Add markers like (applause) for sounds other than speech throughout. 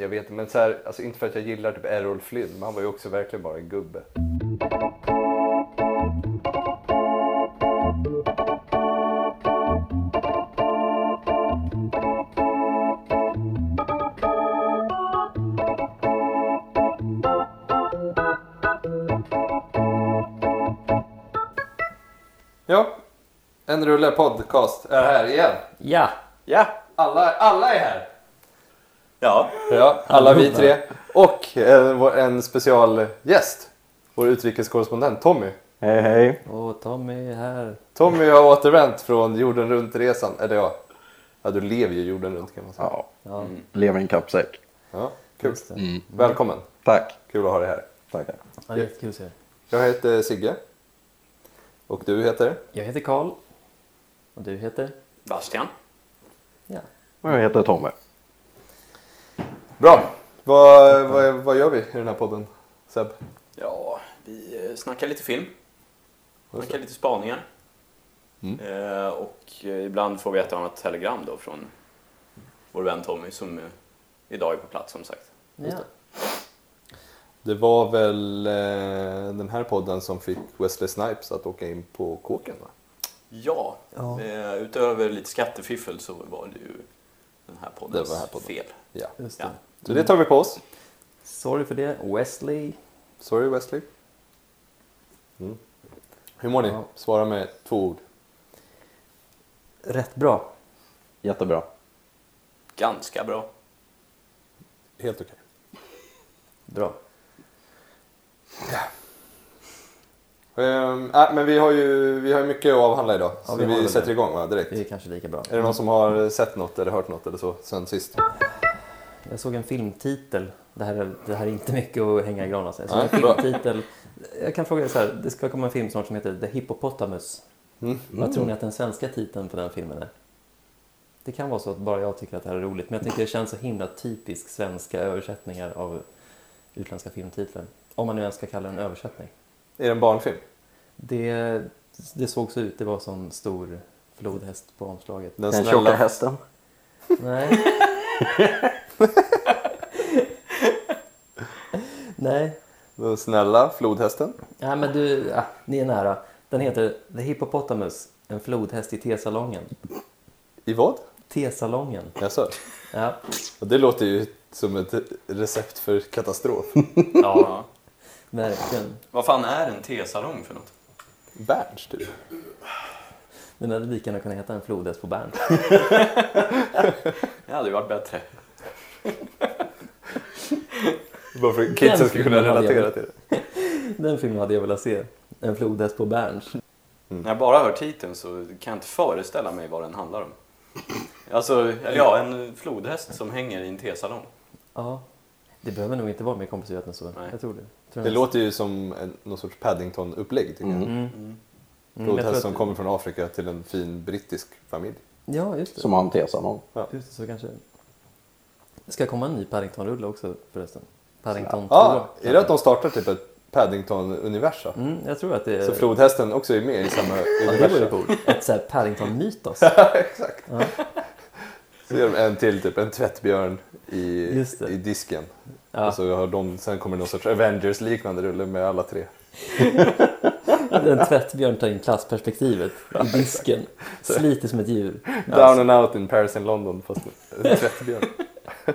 jag vet men så här, alltså inte för att jag gillar typ Errol Flynn, men han var ju också verkligen bara en gubbe. Ja, en rulle podcast är här igen. Ja, Ja. Alla, alla är här. Ja. Ja, alla vi tre. Och en, vår- en specialgäst. Vår utrikeskorrespondent Tommy. Hej hej. och Tommy är här. Tommy har återvänt från jorden runt-resan. Eller ja, ja, du lever ju jorden runt kan man säga. Ja, Ja, lever i en kappsäck. Ja, kul. Mm. Välkommen. Tack. Kul att ha dig här. Tackar. Ja, det är jättekul att se er. Jag heter Sigge. Och du heter? Jag heter Karl. Och du heter? Bastian. Ja. Och jag heter Tommy. Bra. Vad, vad, vad gör vi i den här podden, Seb? Ja, vi eh, snackar lite film. Snackar lite spaningar. Mm. Eh, och eh, ibland får vi ett annat telegram då från vår vän Tommy som idag är på plats som sagt. ja. Det var väl eh, den här podden som fick Wesley Snipes att åka in på kåken va? Ja, Ja. Eh, utöver lite skattefiffel så var det ju den här poddens Det var här podden. fel. Ja. Just Ja. Det. Så det tar vi på oss. Sorry för det. Wesley. Sorry Wesley. Mm. Hur mår ni? Ja. Svara med två ord. Rätt bra. Jättebra. Ganska bra. Helt okej. Bra. Ehm, äh, men vi har ju vi har ju mycket att avhandla idag. Ja, så vi har vi väl sätter det. igång va? direkt. Det är kanske lika bra. Är det någon som har sett något eller hört något eller så sen sist? Jag såg en filmtitel. Det här är, det här är inte mycket att hänga i granen. Jag såg en filmtitel. Jag kan fråga er så här. Det ska komma en film snart som heter The Hippopotamus. Mm. Vad tror ni att den svenska titeln på den filmen är? Det kan vara så att bara jag tycker att det här är roligt, men jag tycker det känns så himla typiskt svenska översättningar av utländska filmtitlar. Om man nu ens ska kalla den översättning. Är det en barnfilm? Det, det såg så ut, det var sån stor flodhäst på omslaget. Den Den snälla, tjocka hästen. Nej. (laughs) Nej. den snälla flodhästen? Nej, men du, ja, ni är nära. Den heter The Hippopotamus, en flodhäst i tesalongen. I vad? Tesalongen. Jaså? Ja. Och det låter ju som ett recept för katastrof. (laughs) ja, verkligen. Vad fan är en tesalong för något? Berns typ. Den hade lika gärna kunnat heta en flodhäst på Bernt. (laughs) Det hade ju varit bättre. Bara för att kidsen ska kunna relatera till det. (laughs) Den filmen hade jag velat se. En flodhäst på Berns. När jag bara hör titeln så kan jag inte föreställa mig vad den handlar om. Alltså, ja, en flodhäst som hänger i en tesalong. Ja. Det behöver nog inte vara mer komplicerat än så. Nej. Jag tror det. Tror Det låter ju som en, någon sorts Paddington-upplägg tycker jag. Mm. Mm. Mm, jag tror Flodhäst att- som kommer från Afrika till en fin brittisk familj. Ja, just det. Som han tesar någon. Just det, så kanske. Det ska komma en ny Paddington-rulle också förresten. Paddington 2. Ja, är det att de startar typ ett Paddington-universum? Mm, jag tror att det är... Så flodhästen också är med i samma ja, det vore universum? Ett så här Paddington-mytos. (laughs) Exakt. Så gör de en till, typ en tvättbjörn i, det. i disken. Ja. Och så har de, sen kommer någon sorts Avengers-liknande rulle med alla tre. (laughs) En tvättbjörn tar in klassperspektivet i disken. Sliter som ett djur. Down and out in Paris and London fast en tvättbjörn. (laughs)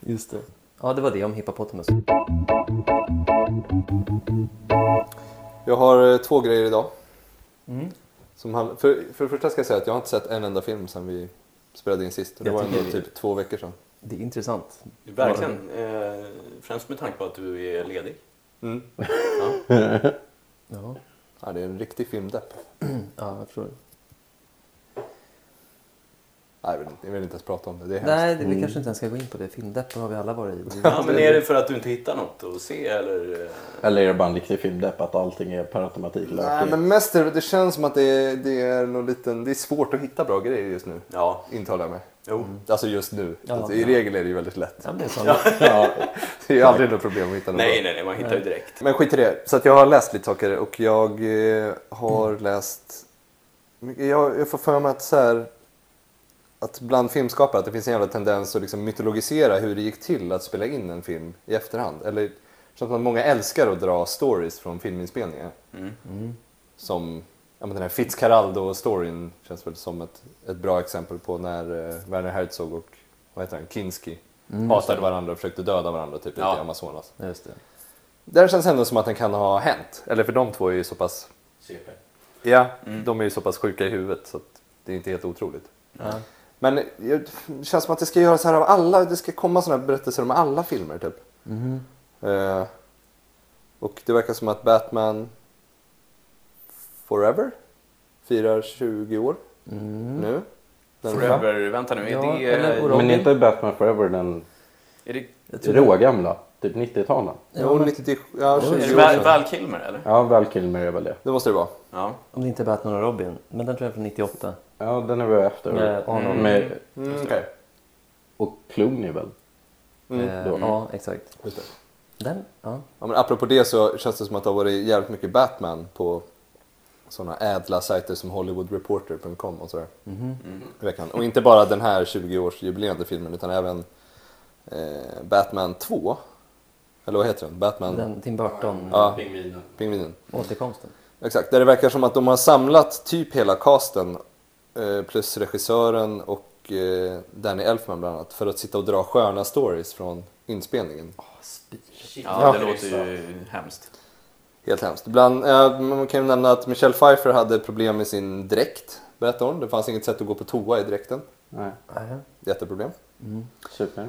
Just det. Ja, det var det om hippopotamus. Jag har eh, två grejer idag. Mm. Som handl- för, för det första ska jag säga att jag har inte sett en enda film sedan vi spelade in sist. Det Jag var ändå vi- typ två veckor sedan. Det är intressant. Verkligen. Eh, främst med tanke på att du är ledig. Mm. Ja. (laughs) Ja, Ja, det är en riktig filmdepp. ja jag förstår. det. Nej, jag vill, inte, jag vill inte ens prata om det. Det. Nej, det, vi kanske inte ens ska gå in på det. Filmdepp har vi alla varit i. ja, men är det för att du inte hittar något att se eller? Eller är det bara en riktig filmdepp att allting är per automatik Nej, men mest är det, det känns som att det är, det är någon liten, det är svårt att hitta bra grejer just nu. Ja, Intalar jag mig. jo. Alltså just nu. Ja, alltså, I ja. regel är det ju väldigt lätt. Ja, det är så. (laughs) Ja, det är ju aldrig något problem att hitta något Nej, nej, nej, man hittar ju direkt. Men skit i det. Så att jag har läst lite saker och jag eh, har läst... Jag, jag får för mig att så här, att bland filmskapare att det finns en jävla tendens att liksom mytologisera hur det gick till att spela in en film i efterhand. Eller som att många älskar att dra stories från filminspelningar. Mm. Som ja, men den här Fitzcarraldo-storyn känns väl som ett, ett bra exempel på när eh, Werner Herzog och vad heter han, Kinski hatade varandra och försökte döda varandra typ Ja. ute i Amazonas. Just det. Där känns ändå som att den kan ha hänt. Eller för de två är ju så pass Ja, de är ju så pass sjuka i huvudet så att det är inte helt otroligt. Ja. Men det känns som att det ska göras här av alla, det ska komma sådana här berättelser om alla filmer typ. Mhm. Eh, och det verkar som att Batman Forever firar 20 år Mm. nu. Den Forever, vänta nu, är Ja, det... och Men inte Batman Forever den är det- rågamla? Typ 90-talen? Jo, 90, ja, 20 är det Val, sedan. Val Kilmer eller? Ja, Val Kilmer är väl det. Det måste det vara. Ja. Om det inte är Batman och Robin. Men den tror jag är från 98. Ja, den är väl efter. Med Arnold. Med, Mm, okej. och Clooney väl? Mm. Eh. Ja, exakt. Just det. Den? Ja. Ja, men apropå det så känns det som att det har varit jävligt mycket Batman på sådana ädla sajter som hollywoodreporter.com och sådär Mhm. i veckan. Och inte bara den här 20-årsjubilerande filmen utan även eh, Batman 2. Eller vad heter den? Batman Den Tim Burton Ja. Pingvinen. återkomsten. Exakt, där det verkar som att de har samlat typ hela casten eh, plus regissören och eh, Danny Elfman bland annat för att sitta och dra sköna stories från inspelningen. Ja, det låter ju hemskt. Helt hemskt. Bland, eh, man kan ju nämna att Michelle Pfeiffer hade problem med sin dräkt, berättade hon. Det fanns inget sätt att gå på toa i dräkten. Nej, Jätteproblem. super.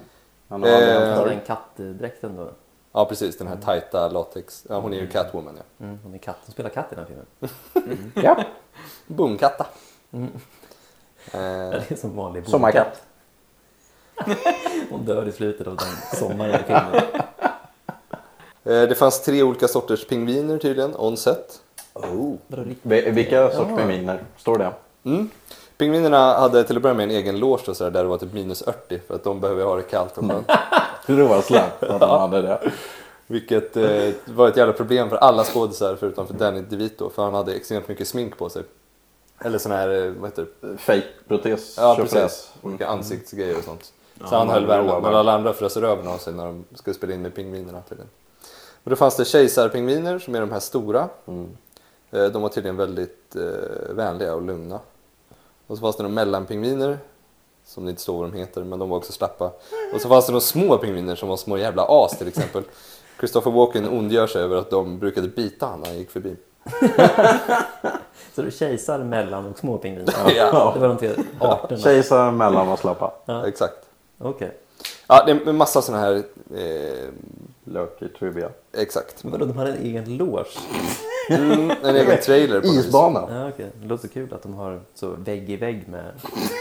Han har Eh. Den kattdräkten då. Ja precis, den här tajta latex. Ja, hon är ju Catwoman ja. Mm, hon är katt. Hon spelar katt i den här filmen. (laughs) Ja, Boomkatta. Mm. Eh, Det är som vanlig sommarkatt. (laughs) Hon dör i slutet av den sommaren i filmen. (laughs) eh, det fanns tre olika sorters pingviner tydligen, on set. Oh. Vadå, riktigt? Vi- Vilka sorts Ja. pingviner? Står det? Mm. Pingvinerna hade till att börja med en egen loge och så där, där det var typ minus 40 för att de behöver ha det kallt. (laughs) Råsläpp att de hade det. Vilket eh, var ett jävla problem för alla skådisar förutom för Danny DeVito för han hade extremt mycket smink på sig. Eller sån här, eh, vad heter det? Fake-protes. Ja precis, olika ansiktsgrejer och sånt. Ja, Så han höll värmen, men alla andra frös röven av sig när de skulle spela in med pingvinerna tydligen. Och då fanns det kejsarpingviner som är de här stora. Mm. Eh, De var tydligen väldigt eh, vänliga och lugna. Och så fanns det några mellanpingviner som det inte står vad de heter, men de var också slappa. Och så fanns det några små pingviner som var små jävla as till exempel. Christopher Walken ondgör sig över att de brukade bita han när han gick förbi. (laughs) Så är kejsar, mellan och små pingviner? (laughs) Ja. Det var de tre arterna? Kejsar mellan och slappa. Ja. Exakt. Okej. Ja, det är en massa sådana här... Eh, Lök i trivia. exakt. Men vadå, de hade en egen loge? Mm, en egen trailer på vis. Isbana. Ja, okej. Det låter kul att de har så vägg i vägg med...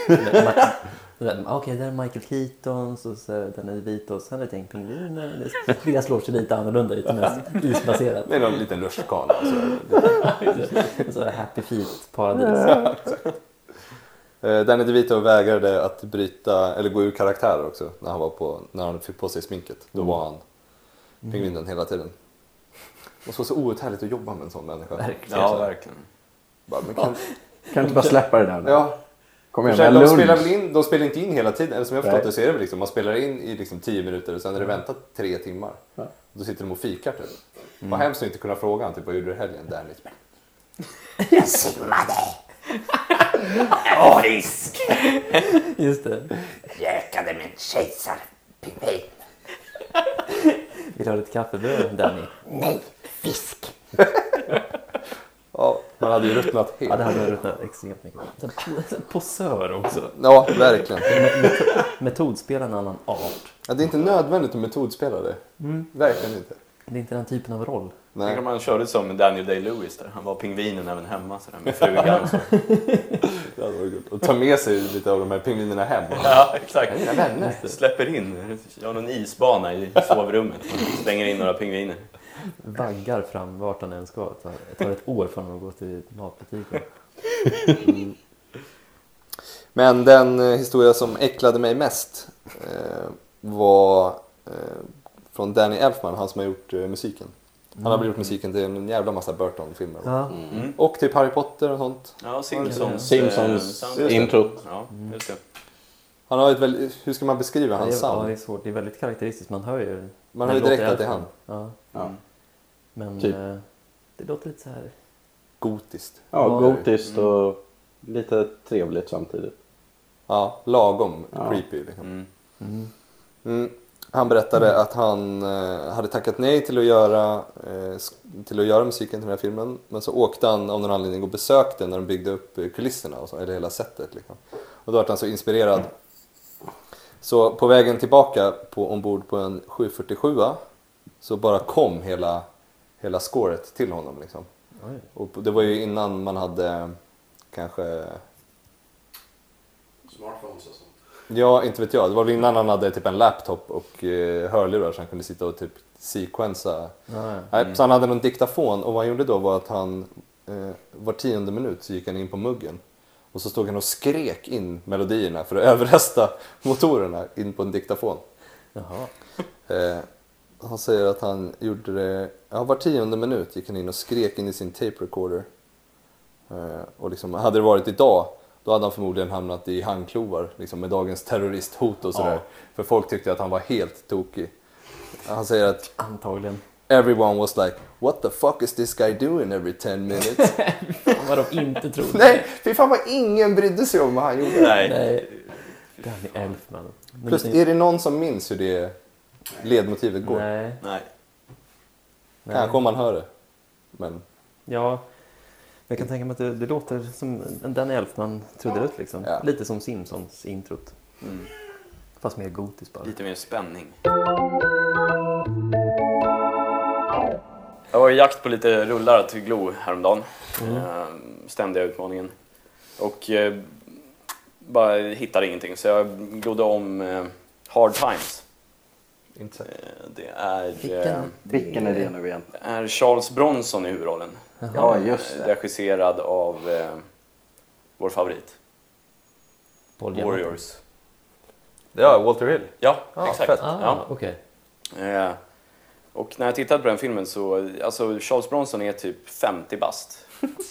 (laughs) med Okej, där är Michael Keaton, så, så den är vit och sen är det ett gäng pingviner. Deras loge ser lite annorlunda ut, mest isbaserat. Med någon liten rutschkana. och Så. (laughs) Så Happy Feet-paradis. Eh, Danny DeVito vägrade att bryta, eller gå ur karaktär också när han, var på, när han fick på sig sminket. Då var han pingvinen hela tiden. Det måste vara så outhärdligt att jobba med en sån människa. Verkligen. Ja, verkligen. Bara, men kan, Kan inte bara släppa det där nu? ja, Kom igen, de, spelar väl in, de spelar inte in hela tiden, eller som jag förstått det så är det väl liksom, man spelar in i liksom 10 minuter och sen är det väntat tre timmar. Ja. Då sitter de och fikar typ. Vad hemskt att inte kunna fråga han typ, vad gjorde du i helgen? Danny. (laughs) Just det. Med en kejsarpingvin. Vill du ha lite kaffebröd, Danny? Nej, fisk. (laughs) Ja, man hade ju ruttnat helt. Ja, det hade ruttnat extremt mycket. Posör också. Ja, verkligen. Metodspela en annan art. Ja, det är inte nödvändigt att metodspela det. Verkligen inte. Det är inte den typen av roll. Nej. Tänk om man körde som Daniel Day-Lewis där. Han var pingvinen även hemma sådär, med frugan. (laughs) och så. Det hade varit gott. Och ta med sig lite av de här pingvinerna hem. Ja, exakt. Mina vänner. Släpper in, jag har någon isbana i sovrummet. Slänger in några pingviner. Vaggar fram vart han än ska. Det tar, det tar ett år för honom att gå till matbutiken. Men den eh, historia som äcklade mig mest eh, var eh, från Danny Elfman, han som har gjort eh, musiken. Han har gjort musiken till en jävla massa Burton-filmer. Ja, Och typ Harry Potter och sånt. Ja, Simpsons. Simpsons eh, soundtrack. introt. Ja, just det. Han har ett väldigt, hur ska man beskriva hans ja, det sound? är svårt. Det är väldigt karaktäristiskt. Man hör ju... Man hör ju direkt att det är han. Ja. Men Typ. eh, det låter lite så här... Gotiskt. Ja, Ja. gotiskt och lite trevligt samtidigt. Ja, lagom Ja. creepy liksom. Mm. Mm. Mm. Han berättade att han eh, hade tackat nej till att, göra, eh, sk- till att göra musiken till den här filmen. Men så åkte han av någon anledning och besökte när de byggde upp eh, kulisserna, och så, eller hela setet. Liksom. Och då var han så inspirerad. Så på vägen tillbaka på, ombord på en 747 så bara kom hela, hela scoret till honom. Liksom. Oj. Och det var ju innan man hade kanske Smartphones och sånt. Ja, inte vet jag. Det var väl innan han hade typ en laptop och eh, hörlurar så han kunde sitta och typ sequensa. Nej, Så han hade någon diktafon och vad han gjorde då var att han eh, var tionde minut så gick han in på muggen. Och så stod han och skrek in melodierna för att (laughs) överrösta motorerna in på en diktafon. Jaha. Eh, han säger att han gjorde det, ja var tionde minut gick han in och skrek in i sin tape recorder. Eh, och liksom, hade det varit idag då hade han förmodligen hamnat i handklovar liksom, med dagens terroristhot och sådär. Ja. För folk tyckte att han var helt tokig. Han säger att Antagligen. everyone was like What the fuck is this guy doing every 10 minutes? (laughs) Vad de inte trodde. Nej, fy fan vad ingen brydde sig om vad han gjorde. Nej. Nej. Danny Elfman. Men Plus, det- är det någon som minns hur det ledmotivet går? Nej. Nej. nej. Kanske om man hör det. Men Ja. Jag kan tänka mig att det, det låter som en Danny Elfman trudelutt liksom. Ja. Lite som Simpsons introt. Mm. Fast mer gotiskt bara. Lite mer spänning. Jag var i jakt på lite rullar till Glo häromdagen. Eh, Ständiga utmaningen. Och eh, bara hittade ingenting så jag glodde om eh, Hard Times. Inte. Eh, det är, eh, Vilken? Vilken är det nu igen? det är Charles Bronson i huvudrollen. Ja, just Eh, det. Regisserad av eh, vår favorit, Paul. Warriors. Ja, Walter Hill. Ja, Ah, exakt. fett. Ah, Ja. okej. Eh, och när jag tittade på den filmen så, alltså Charles Bronson är typ 50 bast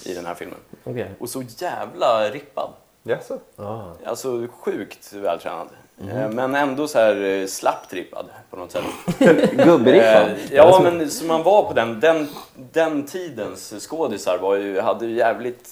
i den här filmen. (laughs) Okej. Och så jävla rippad. Jaså? Ah. Alltså sjukt vältränad. Eh, men ändå så här eh, slappt rippad på något sätt. (laughs) Gubbriffad. Eh, ja, men som man var på den, den, den tidens skådisar var ju, hade ju jävligt,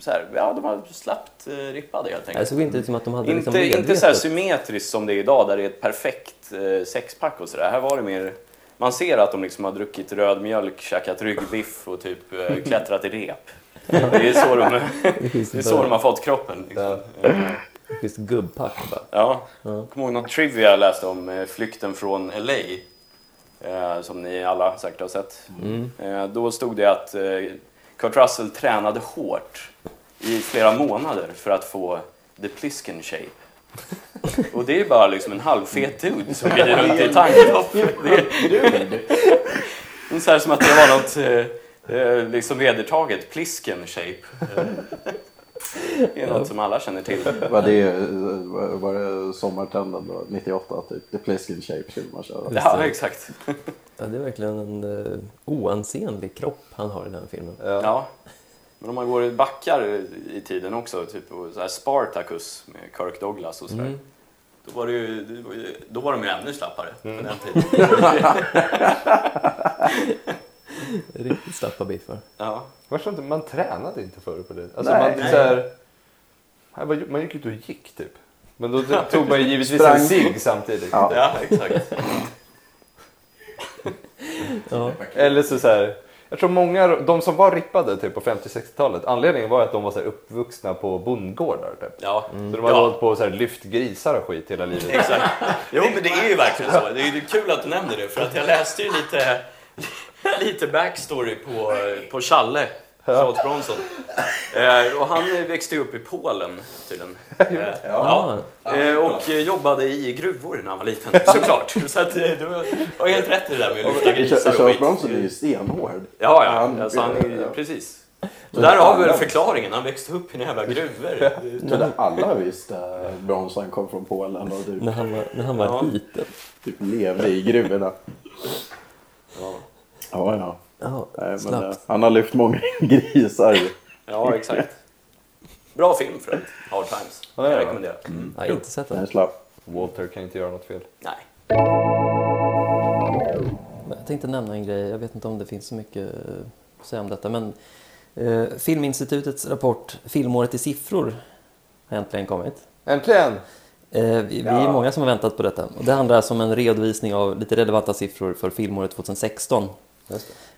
så här, ja de var slappt rippade helt Det enkelt. såg inte ut som att de hade Inte, liksom inte så här symmetriskt som det är idag där det är ett perfekt sexpack och sådär. Här var det mer, man ser att de liksom har druckit röd mjölk, käkat ryggbiff och typ klättrat i rep. Det är så de, det är så de har fått kroppen. Liksom. Eh, Schysst gubbpack bara. Ja, Ja. kommer ihåg någon trivia jag läste om eh, flykten från LA. Eh, som ni alla säkert har sett. Mm. Eh, då stod det att eh, Kurt Russell tränade hårt i flera månader för att få the Plisken shape. Och det är bara liksom en halvfet dude som glider runt i (laughs) tanktopp. (laughs) Det är så här som att det var något eh, eh, liksom vedertaget, Plisken shape. Eh, Det är något som alla känner till. Var det, var det sommartrenden då? 98 typ? The Pliskin Shape skulle man köra. Ja, exakt. (laughs) Ja, det är verkligen en uh, oansenlig kropp han har i den filmen. Ja. Men om man går backar i tiden också, typ så här Spartacus med Kirk Douglas och sådär. Mm. Då var, det ju, det då var de ju ännu slappare på den tiden. (laughs) (laughs) Riktigt slappa biffar. Ja. Varför inte, man tränade inte förr på det. Alltså Nej. man, Nej. så här, man gick ut och gick typ. Men då tog man ju givetvis Sprang. en cigg samtidigt. Ja. ja, exakt. Ja. Eller så, så här, jag tror många, de som var rippade typ på 50-60-talet, anledningen var att de var så här uppvuxna på bondgårdar. Typ. Ja. Så de hade Ja. hållit på och så här, lyft grisar och skit hela livet. Exakt. Jo, men det är ju verkligen så. Det är ju kul att du nämner det, för att jag läste ju lite, lite backstory på, på Challe, Charles Bronson. Eh, och han växte ju upp i Polen, tydligen. Eh, ja. Eh, och jobbade i gruvor när han var liten, (laughs) såklart. Så att, eh, du har helt rätt i det där med att lyfta grisar och Charles skit. Bronson är ju stenhård. Ja, ja. Han- Alltså, han är, ja. precis. Så där har vi väl förklaringen. Han växte upp i några jävla gruvor. Trodde alla visste att Bronson kom från Polen och typ, När han var, när han var Ja. liten. typ levde i gruvorna. Ja, Ja, ja. Ja, Nej, men, eh, han har lyft många (laughs) grisar. ja exakt. Bra film för att Hard Times. Ja, är jag det. rekommenderar. Mm. Jag har inte sett Den är den. slapp. Walter kan inte göra något fel. Nej. Jag tänkte nämna en grej, jag vet inte om det finns så mycket att säga om detta, men eh, Filminstitutets rapport Filmåret i siffror har äntligen kommit. Äntligen! Eh, vi, vi är många som har väntat på detta. Och det handlar alltså om en redovisning av lite relevanta siffror för filmåret 2016.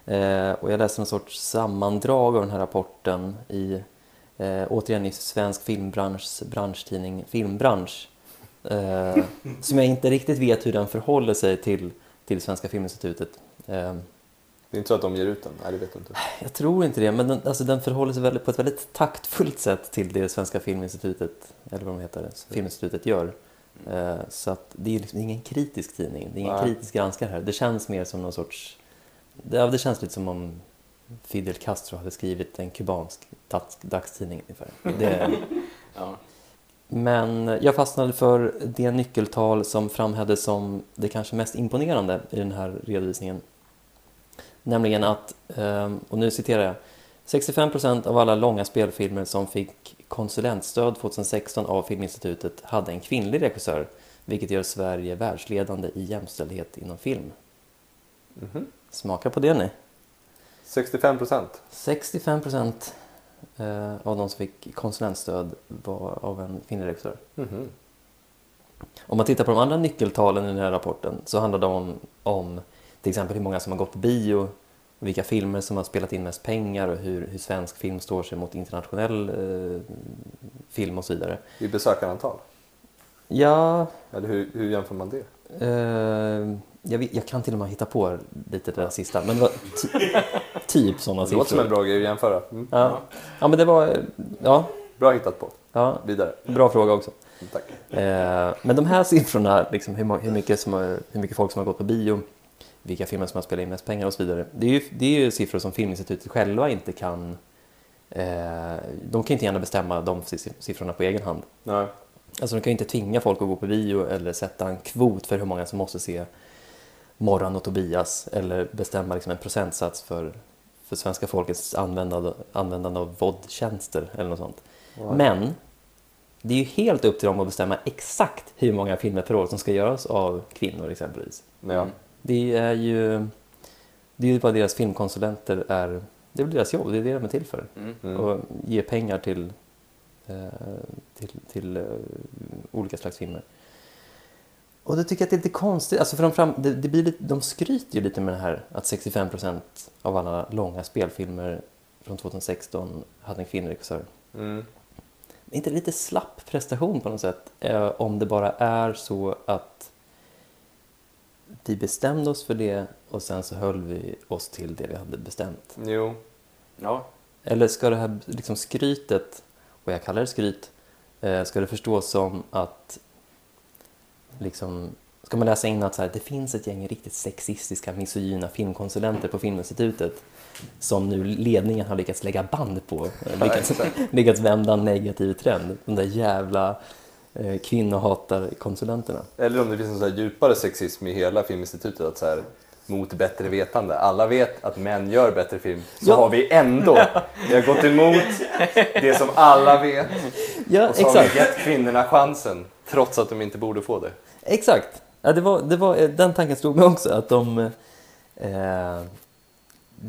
Eh, och jag läste en sorts sammandrag av den här rapporten i, eh, återigen i svensk filmbranschs branschtidning Filmbransch. Eh, (laughs) som jag inte riktigt vet hur den förhåller sig till, till Svenska Filminstitutet. Eh, Det är inte så att de ger ut den? Nej, det vet du inte. jag tror inte det, men den, alltså den förhåller sig väldigt, på ett väldigt taktfullt sätt till det Svenska Filminstitutet, eller vad de heter, Filminstitutet gör. Eh, så att det är liksom ingen kritisk tidning, det är ingen Nej. kritisk granskare här. Det känns mer som någon sorts... Det, det känns lite som om Fidel Castro hade skrivit en kubansk dagstidning ungefär. Det, (laughs) Ja. men jag fastnade för det nyckeltal som framhävdes som det kanske mest imponerande i den här redovisningen. Nämligen att, ehm, och nu citerar jag, 65% av alla långa spelfilmer som fick konsulentstöd 2016 av Filminstitutet hade en kvinnlig regissör, vilket gör Sverige världsledande i jämställdhet inom film. Mhm. Smaka på det ni. 65 procent. 65% eh, av de som fick konsulentstöd var av en kvinnlig regissör. Mhm. Om man tittar på de andra nyckeltalen i den här rapporten så handlar det om, om till exempel hur många som har gått på bio, vilka filmer som har spelat in mest pengar och hur, hur svensk film står sig mot internationell eh, film och så vidare. I besökarantal? Ja, Eller hur, hur jämför man det? Eh, jag, vet, jag kan till och med hitta på lite det där sista, men det var ty, (laughs) typ sådana Det låter som en siffror. bra grej att jämföra. Mm. Ja. ja, men det var, ja, Bra hittat på. ja, Vidare. bra fråga också. Tack. Eh, men de här siffrorna, liksom hur, hur, mycket som hur mycket folk som har gått på bio, vilka filmer som har spelat in mest pengar och så vidare. Det är ju, det är ju siffror som Filminstitutet själva inte kan... Eh, de kan inte gärna bestämma de si- siffrorna på egen hand. Nej. Alltså de kan ju inte tvinga folk att gå på bio eller sätta en kvot för hur många som måste se Morran och Tobias eller bestämma liksom en procentsats för, för svenska folkets användande, användande av VOD-tjänster eller något sånt. Men det är ju helt upp till dem att bestämma exakt hur många filmer per år som ska göras av kvinnor exempelvis. Ja. Det är ju det är ju vad deras filmkonsulenter är, det är väl deras jobb, det är det de är till för. Mm. Och ge pengar till, till, till eh, olika slags filmer. Och då tycker jag att det är lite konstigt, alltså för de, fram, det, det blir lite, de skryter ju lite med det här att 65% av alla långa spelfilmer från 2016 hade en kvinnlig regissör. Mm. Är inte lite slapp prestation på något sätt? Eh, om det bara är så att vi bestämde oss för det och sen så höll vi oss till det vi hade bestämt. Jo. Ja. Eller ska det här liksom skrytet, och jag kallar det skryt, eh, ska det förstås som att liksom, ska man läsa in att så här, det finns ett gäng riktigt sexistiska, misogyna filmkonsulenter på Filminstitutet som nu ledningen har lyckats lägga band på, eh, lyckats, (laughs) lyckats vända en negativ trend. De där jävla eh, kvinnohatarkonsulenterna. Eller om det finns en så djupare sexism i hela Filminstitutet. Att så här, mot bättre vetande. Alla vet att män gör bättre film. Så Ja. har vi ändå vi har gått emot det som alla vet. Ja, Och så har vi exakt. gett kvinnorna chansen. Trots att de inte borde få det. Exakt. Ja, det var, det var, eh, den tanken slog mig också. Att de... Eh,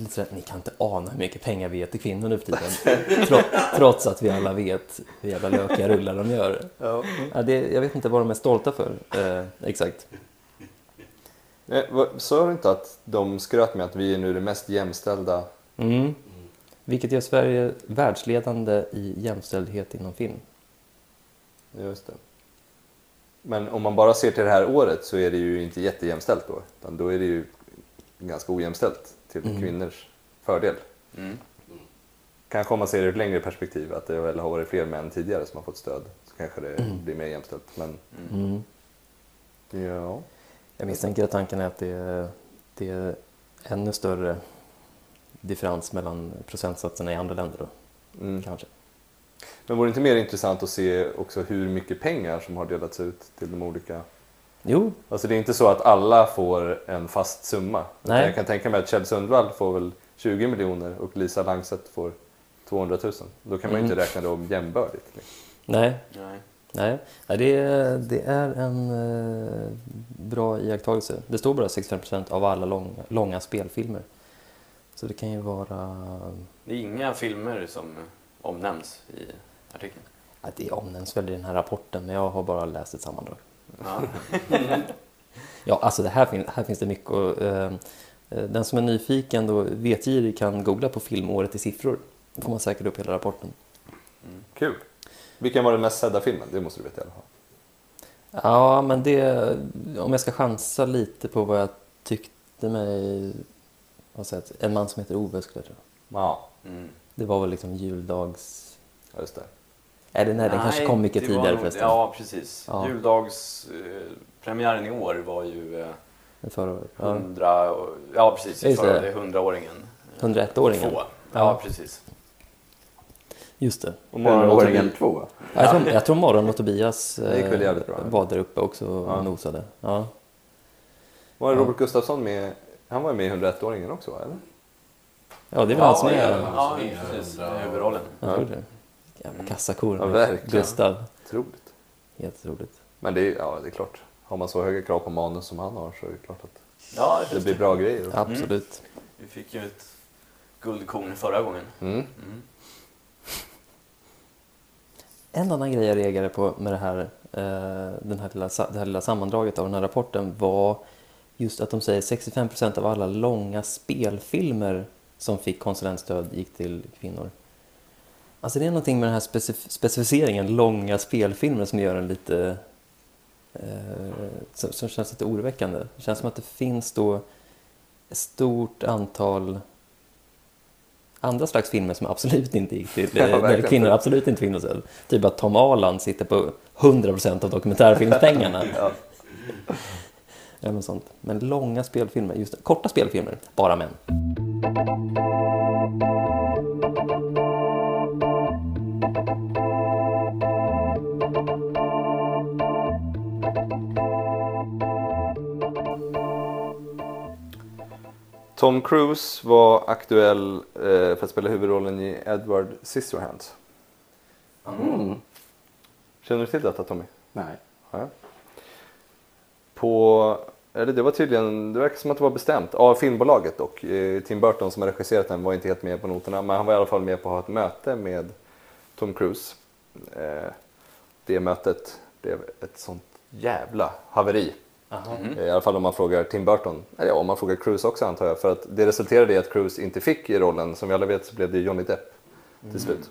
sådär, ni kan inte ana hur mycket pengar vi ger till kvinnor nu för tiden. (laughs) Tro, trots att vi alla vet hur jävla lökiga rullar de gör. Ja. Ja, det, jag vet inte vad de är stolta för. Eh, exakt. Eh, Sa du inte att de skröt med att vi är nu det mest jämställda? Mm. Vilket gör Sverige världsledande i jämställdhet inom film. Just det. Men om man bara ser till det här året så är det ju inte jättejämställt då. Utan då är det ju ganska ojämställt till Mm. kvinnors fördel. Mm. Kanske om man ser det i ett längre perspektiv, att det väl har varit fler män tidigare som har fått stöd. Så kanske det blir mer jämställt. Men Mm. ja, Jag misstänker att tanken är att det är, det är ännu större differens mellan procentsatserna i andra länder då, mm. kanske. Men vore det inte mer intressant att se också hur mycket pengar som har delats ut till de olika? Jo, Alltså det är inte så att alla får en fast summa. Nej. Jag kan tänka mig att Kjell Sundvall får väl 20 miljoner och Lisa Langset får 200 000. Då kan man ju inte räkna dem jämbördigt. Nej, Nej. Nej. det, är, det är en eh, bra iakttagelse. Det står bara 65% av alla långa, långa spelfilmer. Så det kan ju vara... Det är inga filmer som omnämns i artikeln. Ja, det omnämns väl i den här rapporten, men jag har bara läst ett sammandrag. Ja. (laughs) Ja, alltså det här, fin här finns det mycket. Och, eh, eh, den som är nyfiken och vetgirig kan googla på filmåret i siffror. Då får man säkert upp hela rapporten. Kul. Vilken var den mest sedda filmen? Det måste du veta i alla fall. Ja, men det, om jag ska chansa lite på vad jag tyckte mig ha sett. En man som heter Ove skulle jag tro. Ja, Mm. Det var väl liksom juldags... ja, just det. Är det nej, den kanske kom mycket tidigare nog- förresten. Ja, precis. Ja. Juldagspremiären eh, premiären i år var ju eh, Förra året. Ja. 100... och- Ja, precis. Just Förra, det. är 100-åringen. 101-åringen. Två. Ja, Ja. precis. Just det. Och Morgon och Åringen Tobi- 2. Ja, Jag tror, jag tror Morgon och Tobias (laughs) Det gick väl eh, jävligt bra. var där uppe också och Ja. nosade. Ja. Var det. Robert Gustafsson med? Han var ju med i 101-åringen också va? Eller? ja, det är väl han som är... ja, precis. Huvudrollen. Jag tror det. Jävla kassakor. Ja, verkligen. Gustav. Otroligt. Helt otroligt. Men det är, ja, det är klart. Har man så höga krav på manus som han har så är det klart att Ja, det blir bra grejer. Absolut. Vi fick ju ett guldkorn förra gången. Mm. Mm. En annan grej jag reagerade på med det här, eh, den här lilla, det här lilla sammandraget av den här rapporten var just att de säger 65 procent av alla långa spelfilmer som fick konsulentstöd gick till kvinnor. Alltså det är någonting med den här specif- specificeringen, långa spelfilmer, som gör en lite... Eh, som, som känns lite oroväckande. Det känns som att det finns då ett stort antal andra slags filmer som absolut inte gick till, (laughs) Ja, verkligen. kvinnor absolut inte stöd. Typ att Tom Aland sitter på 100% av dokumentärfilmspengarna. (laughs) Ja. Eller sånt. Men långa spelfilmer, just det. korta spelfilmer, bara män. Tom Cruise var aktuell eh, för att spela huvudrollen i Edward Scissorhands. Mm. Känner du till detta Tommy? Nej. Ja. På, eller det var tydligen, det verkar som att det var bestämt av filmbolaget och Tim Burton som har regisserat den var inte helt med på noterna men han var i alla fall med på att ha ett möte med Tom Cruise. Eh, det mötet blev ett sånt jävla haveri. Eh, I alla fall om man frågar Tim Burton, eller ja, om man frågar Cruise också antar jag. För att det resulterade i att Cruise inte fick i rollen. Som vi alla vet så blev det Johnny Depp till slut.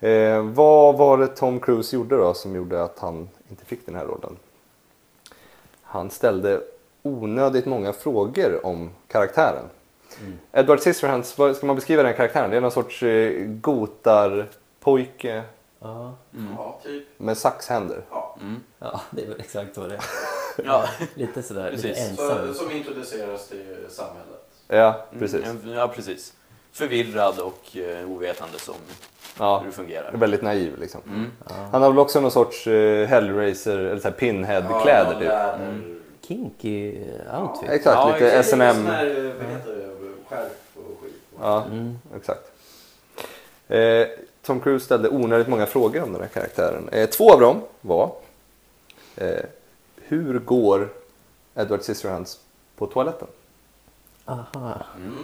Eh, vad var det Tom Cruise gjorde då som gjorde att han inte fick den här rollen? Han ställde onödigt många frågor om karaktären. Edward Scissorhands, vad ska man beskriva den här karaktären? Det är någon sorts eh, gotarpojke Ja. Ja, typ. med saxhänder. Mm. ja, det är väl exakt vad det är. (laughs) Ja, (laughs) Lite sådär, lite Precis. ensam. Som introduceras till samhället. Ja, precis. Mm, ja, precis. Förvirrad och eh, ovetande som Ja, hur det fungerar. väldigt naiv liksom. Mm. Han har väl också någon sorts eh, Hellraiser eller så här pinhead-kläder typ. Mm. Kinky outfit. Exakt, Ja, lite. S&M. Vad heter det? Skärp och skit. Ja, Mm. exakt. Eh, Tom Cruise ställde onödigt många frågor om den här karaktären. Eh, två av dem var eh, Hur går Edward Scissorhands på toaletten? Aha. Mm.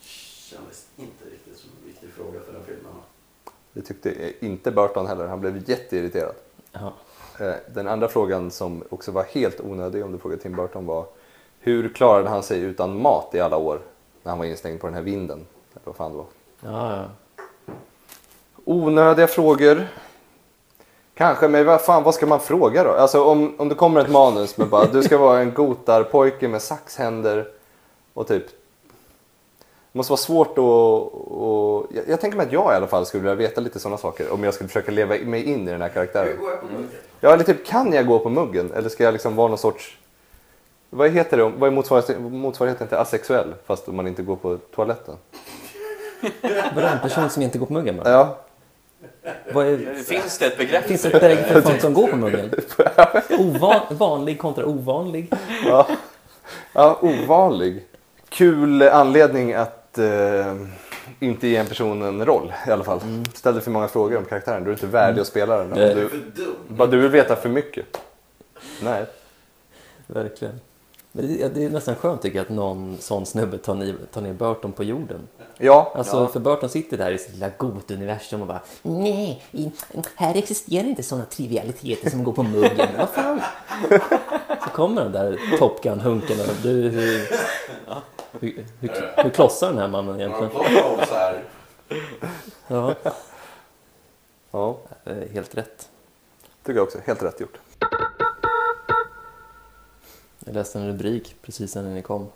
Kändes inte riktigt som en viktig fråga för den filmen. Det tyckte inte Burton heller. Han blev jätteirriterad. Ja. Eh, Den andra frågan som också var helt onödig om du frågar Tim Burton var Hur klarade han sig utan mat i alla år när han var instängd på den här vinden? Eller vad fan det var. Ja, ja. Onödiga frågor. Kanske, men vad fan, vad ska man fråga då? Alltså om, om det kommer ett manus med bara du ska vara en gotarpojke med saxhänder och typ det måste vara svårt att... Och, jag, jag tänker mig att jag i alla fall skulle vilja veta lite sådana saker om jag skulle försöka leva mig in i den här karaktären. går jag på muggen? Ja, eller typ kan jag gå på muggen? Eller ska jag liksom vara någon sorts... Vad heter det? Vad är motsvarigheten, motsvarigheten till asexuell fast man inte går på toaletten? Vadå, en person som inte går på muggen bara? Ja, är, Finns det ett begrepp? finns det ett belägg för folk som går på muggen? (laughs) Ovan, vanlig kontra ovanlig. ja, ovanlig. Kul anledning att... Eh, inte ge en person en roll i alla fall. Ställde för många frågor om karaktären. Du är inte värdig att spela den. Nej. Du, bara du vill veta för mycket. Nej. Verkligen. Men det, det är nästan skönt tycker jag att någon sån snubbe tar ner, tar ner Burton på jorden. Ja, Alltså för Burton sitter där i sitt lilla Got-universum och bara Nej, här existerar inte sådana trivialiteter som går på muggen. Vad fan? så kommer den där Top Gun-hunken och du, hur, hur, hur, hur klossar den här mannen egentligen? Ja, ja, eh, helt rätt. tycker jag också. Helt rätt gjort. Jag läste en rubrik precis när ni kom.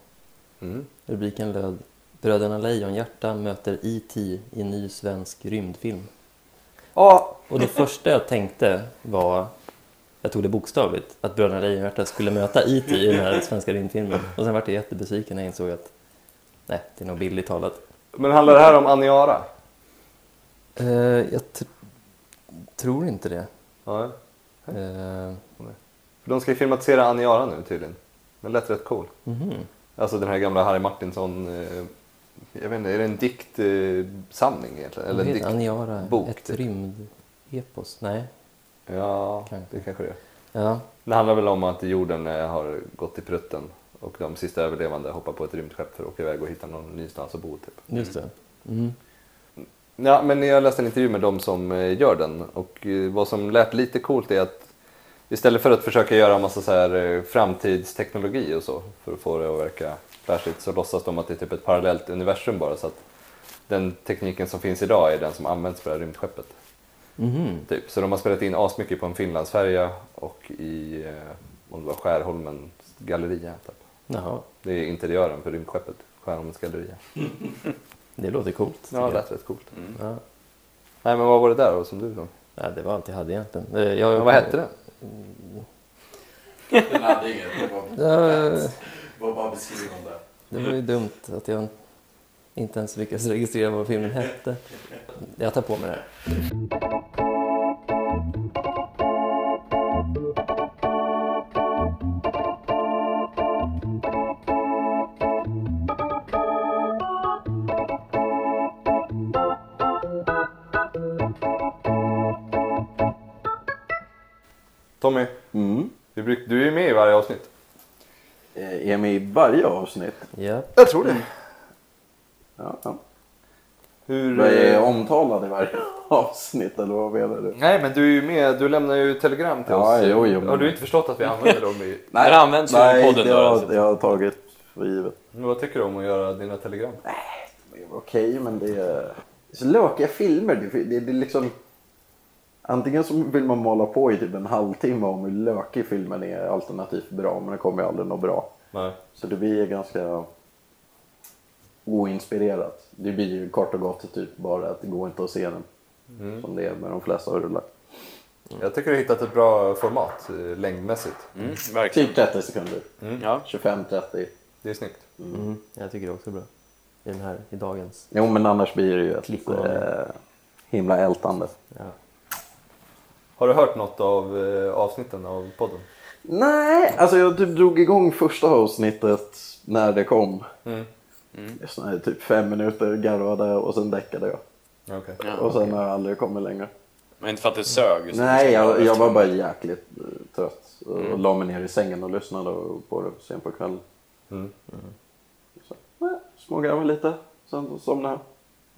Mm. Rubriken löd Bröderna Lejonhjärta möter E.T. i en ny svensk rymdfilm. Ja, Och det första jag tänkte var, jag tog det bokstavligt, att Bröderna Lejonhjärta skulle möta E.T. i den här svenska rymdfilmen. Och sen var jag jättebesviken när jag insåg att nej, det är nog billigt talat. men handlar det här om Aniara? Eh, jag tr- tror inte det. Ja. Eh, För de ska ju filmatisera Aniara nu tydligen. Den lät rätt cool. mhm. Alltså den här gamla Harry Martinson. Jag vet inte, är det en diktsamling samling egentligen? Eller en dikt? Aniara? bok, Ett typ. rymdepos? Nej. Ja, Kanske. det kanske det är. Ja, Det handlar väl om att jorden eh, har gått i prutten och de sista överlevande hoppar på ett rymdskepp för att åka iväg och hitta någon nystans att bo. Typ. just det. Mm. Ja, men jag läste en intervju med de som eh, gör den och eh, vad som lät lite coolt är att istället för att försöka göra massa så här framtidsteknologi och så för att få det att verka flashigt så låtsas de att det är typ ett parallellt universum bara så att den tekniken som finns idag är den som används för det här rymdskeppet. Mhm. Typ. Så de har spelat in asmycket på en Finlandsfärja och i eh, om det var Skärholmens galleria. Typ. Jaha, Det är interiören för rymdskeppet, Skärholmens galleria. det låter coolt. Ja, det jag. lät rätt coolt. Ja. Nej men vad var det där då som du sa? Ja, det var allt jag hade egentligen. Eh, Jag, Ja, vad hette den? Den hade inget. Det var, Det var bara beskrivande. det var ju dumt att jag inte ens lyckades registrera vad filmen hette. Jag tar på mig det här. Tommy, Mm. bruk- du är ju med i varje avsnitt. Eh, Är jag med i varje avsnitt? Ja. Jag tror det. Ja, ja. Hur... Vad är eh, omtalad i varje (laughs) avsnitt eller vad menar du? Nej men du är ju med, du lämnar ju telegram till Ja, oss. jo, jo, men- Har du inte förstått att vi (laughs) använder dem i... Det används ju i Nej, podden det då, har alltså. jag har tagit för givet. Men vad tycker du om att göra dina telegram? Okej, men det är så lökiga filmer. Det, det, det är liksom... Antingen så vill man måla på i typ en halvtimme om hur lökig filmen är alternativt bra, men det kommer ju aldrig något bra. Nej. Så det blir ganska oinspirerat. Det blir ju kort och gott typ bara att det går inte att se den. Som det är med de flesta rullar. Jag tycker du har hittat ett bra format eh, längdmässigt. Mm, verkligen. Typ 30 sekunder. Ja. 25-30. Det är snyggt. Mm, jag tycker det också är bra. I den här, i dagens. Jo men annars blir det ju ett noll. eh, himla ältande. Ja. Har du hört något av eh, avsnitten av podden? Nej, alltså jag typ drog igång första avsnittet när det kom. Mm. Såna här typ fem minuter garvade och sen däckade jag. Okej. Ja, och sen har jag aldrig kommit längre. Men inte för att det sög? så Nej, jag, jag var bara jäkligt eh, trött. Och la mig ner i sängen och lyssnade på det sen på kvällen. Mm. Så, nej, smågarvade lite, sen somnade jag.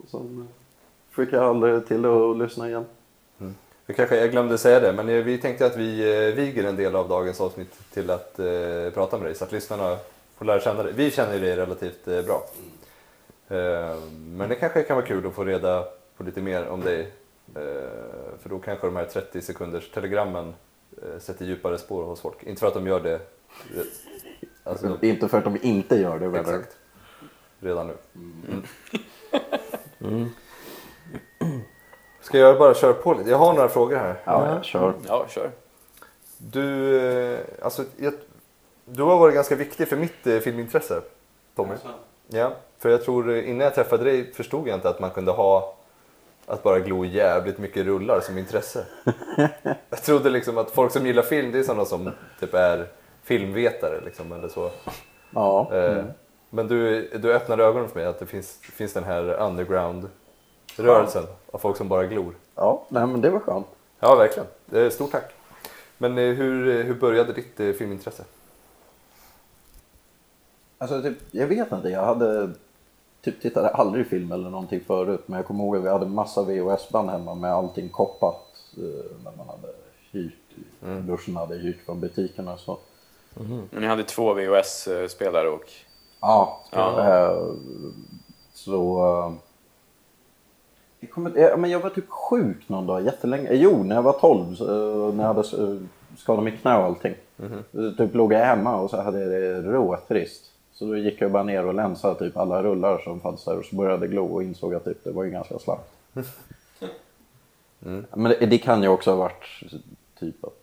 Och sen eh, fick jag aldrig till det att lyssna igen. Kanske, jag glömde säga det, men eh, vi tänkte att vi eh, viger en del av dagens avsnitt till att eh, prata med dig så att lyssnarna får lära känna dig. Vi känner ju dig relativt eh, bra. Eh, men det kanske kan vara kul att få reda på lite mer om dig. Eh, för då kanske de här 30 sekunders telegrammen eh, sätter djupare spår hos folk. Inte för att de gör det alltså, (laughs) Inte för att de inte gör det. exakt redan nu. Mm. Ska jag bara köra på lite? Jag har några frågor här. Ja, jag kör. Ja, kör. Du, eh, alltså, jag, du har varit ganska viktig för mitt eh, filmintresse, Tommy. Ja, för jag tror eh, innan jag träffade dig förstod jag inte att man kunde ha att bara glo jävligt mycket rullar som intresse. (laughs) jag trodde liksom att folk som gillar film, det är sådana som typ är filmvetare liksom eller så. Ja. Eh, Mm. Men du, du öppnade ögonen för mig att det finns, finns den här underground-rörelsen av folk som bara glor. Ja, nej men det var skönt. Ja, verkligen. Eh, Stort tack. Men eh, hur, hur började ditt eh, filmintresse? Alltså, typ, jag vet inte, jag hade typ tittade aldrig film eller någonting förut men jag kommer ihåg att vi hade massa VHS-band hemma med allting koppat eh, när man hade hyrt, brorsan hade hyrt från butikerna och så. Men ni hade två VHS-spelare och... Ja, Ja. eh, så... Jag, kommer, eh, men jag var typ sjuk någon dag jättelänge. Jo, när jag var 12, så, eh, när jag hade eh, skadat mitt knä och allting. Eh, Typ låg jag hemma och så hade jag det råtrist. Så då gick jag bara ner och länsade typ alla rullar som fanns där och så började jag glo och insåg att typ, det var ju ganska slappt. (laughs) Men det, det kan ju också ha varit typ att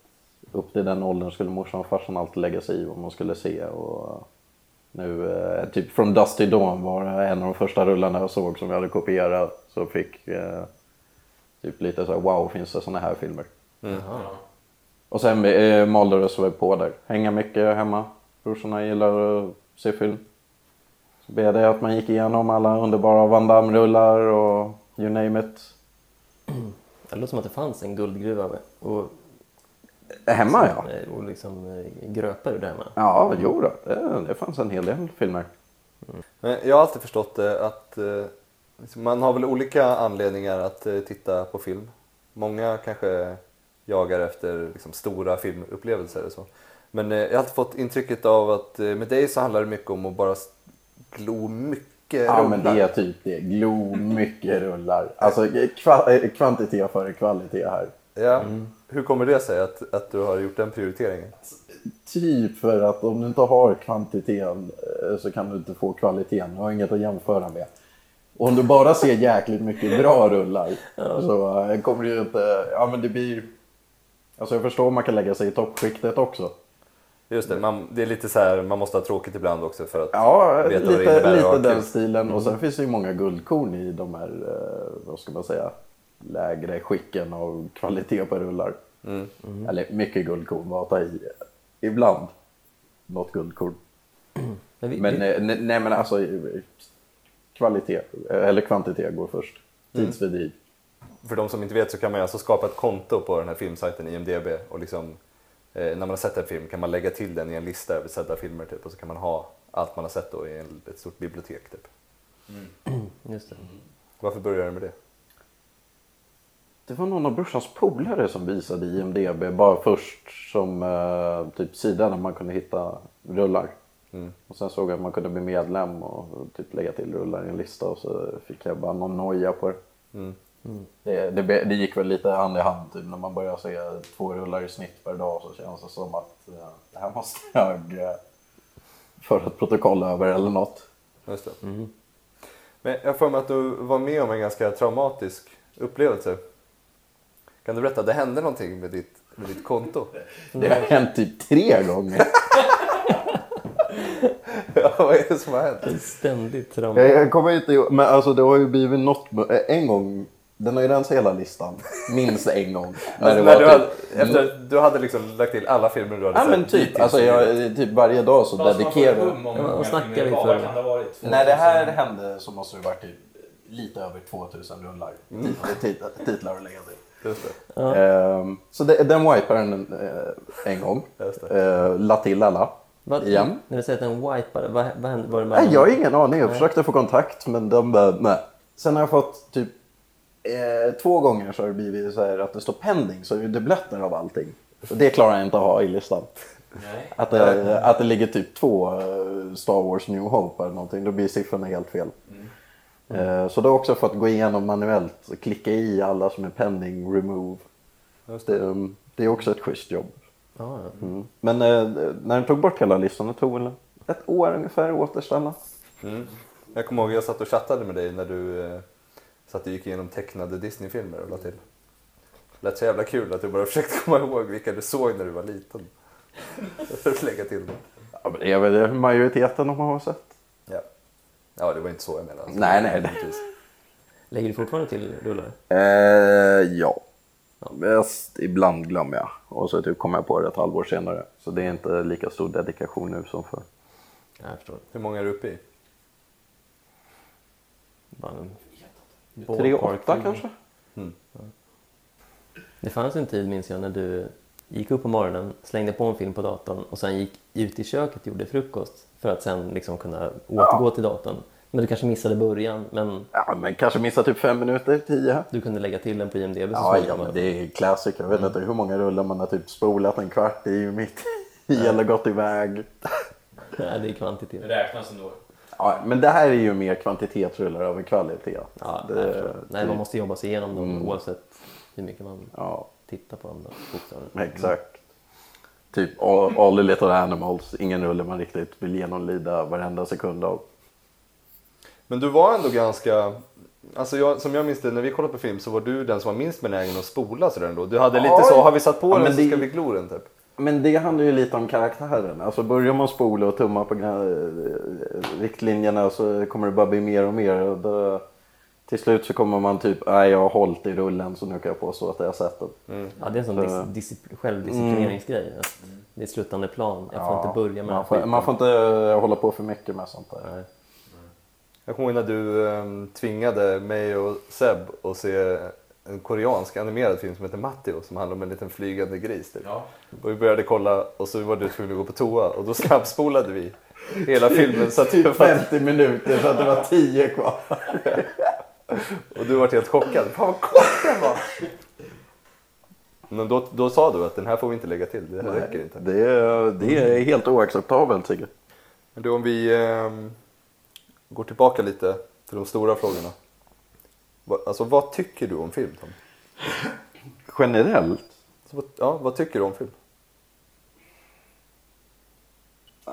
upp till den åldern skulle morsan och farsan alltid lägga sig i vad man skulle se. Och nu, eh, typ från Dust to Dawn var en av de första rullarna jag såg som jag hade kopierat. Så fick eh, typ lite så här, wow, finns det såna här filmer? Och sen eh, malde det så på där. Hänga mycket hemma. Brorsorna gillar att se film. Så blev det att man gick igenom alla underbara Van Damme-rullar och you name it. Det låter som att det fanns en guldgruva. Och, Hemma ja. och liksom eh, gröpa ur det hemma. Ja, jo då. Det, det fanns en hel del filmer. Men jag har alltid förstått det att eh, liksom, man har väl olika anledningar att eh, titta på film. Många kanske jagar efter liksom, stora filmupplevelser och så. Men eh, jag har alltid fått intrycket av att eh, med dig så handlar det mycket om att bara glo mycket Ja, men rullar. det är typ det. Glo mycket rullar. Alltså kva, eh, kvantitet före kvalitet här. Ja. Hur kommer det sig att, att du har gjort den prioriteringen? Typ för att om du inte har kvantiteten eh, så kan du inte få kvaliteten. Du har inget att jämföra med. Och om du bara ser jäkligt mycket bra rullar så eh, kommer det ju inte... Ja men det blir... Alltså jag förstår om man kan lägga sig i toppskiktet också. Just det, man, det är lite så här, man måste ha tråkigt ibland också för att Ja, veta vad det lite, innebär att ha lite den stilen. Och sen finns det ju många guldkorn i de här, eh, vad ska man säga, lägre skicken av kvalitet på rullar. Mm. Eller mycket guldkorn, vad att ta i. Ibland något guldkorn. Men, vi, Men vi, eh, ne- nej men alltså kvalitet, eller kvantitet går först. Mm. Tidsfördriv. För de som inte vet så kan man alltså skapa ett konto på den här filmsajten IMDB och liksom eh, när man har sett en film kan man lägga till den i en lista över sedda filmer typ och så kan man ha allt man har sett då i en, ett stort bibliotek typ. just det. Varför började du med det? Det var någon av brorsans polare som visade IMDB bara först som eh, typ sida där man kunde hitta rullar. Mm. Och sen såg jag att man kunde bli medlem och typ lägga till rullar i en lista och så fick jag bara någon noja på det. Mm. Det, det, be- det gick väl lite hand i hand typ när man börjar se två rullar i snitt per dag så känns det som att eh, det här måste jag eh, föra ett protokoll över eller något. Just det. Men jag för mig att du var med om en ganska traumatisk upplevelse. Kan du berätta, det hände någonting med ditt, med ditt konto? Det har hänt typ tre gånger. (laughs) ja, vad är det som har hänt? Ständigt trauma. Jag, jag kommer inte ihåg, men alltså det har ju blivit något, en gång, den har ju rensat hela listan, minst en gång. (laughs) Alltså, det när var du, typ- hade, efter du hade liksom lagt till alla filmer du hade Ja sett men typ, alltså jag, typ varje dag så dedikerar hur vad snackar vi för? Vad kan det ha varit? När det här hände så måste det varit typ lite över 2000 rullar. Tit- Titlar att lägga till. Just det. Ehm, så det, den wipade den eh, en gång. Just Uh, la till alla. Vad, Igen. När du säger att den wipade, vad, vad hände? Var det Nej, jag har ingen aning. Jag försökte få kontakt men de bara, nej. Sen har jag fått typ eh, två gånger så har det blivit så här att det står pending så är det dubbletter av allting. Det klarar jag inte att ha i listan. Nej. Att det, att det ligger typ två eh, Star Wars New Hope eller någonting, då blir siffrorna helt fel. Eh, Så då har också fått gå igenom manuellt och klicka i alla som är pending, remove. Just Det, um, det är också ett schysst jobb. Ja, ja. Mm. Men eh, när den tog bort hela listan, det tog väl ett år ungefär att återställa. Mm. Jag kommer ihåg jag satt och chattade med dig när du eh, satt och gick igenom tecknade Disney-filmer och la till. Det lät så jävla kul att du bara (laughs) försökte komma ihåg vilka du såg när du var liten. (laughs) För att lägga till dem. Ja, men det är väl majoriteten de har sett. Ja, det var inte så jag menade. Alltså. Nej, nej. Lägger du fortfarande till rullar? Eh, ja. ja. Ibland glömmer jag och så typ kommer jag på det ett halvår senare. Så det är inte lika stor dedikation nu som förr. Jag förstår. Hur många är du uppe i? Tre åtta kanske? Mm. Ja. Det fanns en tid minns jag när du gick upp på morgonen, slängde på en film på datorn och sen gick ut i köket och gjorde frukost för att sen liksom kunna återgå till datorn. Men du kanske missade början, men Ja, men kanske missa typ fem minuter, tio. du kunde lägga till den på IMDB så Ja, ja men det är klassiker. Jag vet inte hur många rullar man har typ spolat en kvart i mitt i eller gått iväg. Nej, det är kvantitet. räknas ändå. Ja, men det här är ju mer kvantitetsrullar över kvalitet. Ja, det, nej, förstår. nej, man det- måste jobba sig igenom dem Mm. oavsett hur mycket man Ja, tittar på dem. Då, bokstavligen. exakt. Typ All, all the little animals. Ingen rulle man riktigt vill genomlida varenda sekund av. Men du var ändå ganska... Alltså jag, som jag minns det, när vi kollade på film så var du den som var minst benägen att spola sådär ändå. Du hade lite Ja, så, har vi satt på ja, den men så det- ska vi glo den typ. Men det handlar ju lite om karaktären. Alltså börjar man spola och tumma på eh, riktlinjerna så kommer det bara bli mer och mer. Och då, till slut så kommer man typ, nej jag har hållit i rullen så nu kan jag påstå att jag har sett den. Ja, det är en sån Så- dis- discipl- självdisciplineringsgrej. Att det är sluttande plan. Jag får Ja, inte börja med man får, man får inte eh, hålla på för mycket med sånt där. Nej. Jag kommer ihåg när du ehm, tvingade mig och Seb att se en koreansk animerad film som heter Matteo som handlar om en liten flygande gris. Typ. Ja. Och vi började kolla och så var du tvungen att gå på toa och då snabbspolade vi hela filmen. Så att Typ för att, 50 minuter för att det var 10 kvar. (laughs) och du var helt chockad. Fan vad kort den var! Men då, då sa du att den här får vi inte lägga till, det här räcker inte. Det är, det är helt oacceptabelt tycker jag. Men då om vi ehm, går tillbaka lite till de stora frågorna. Alltså vad tycker du om film Tom? Generellt, Så, ja, vad tycker du om film?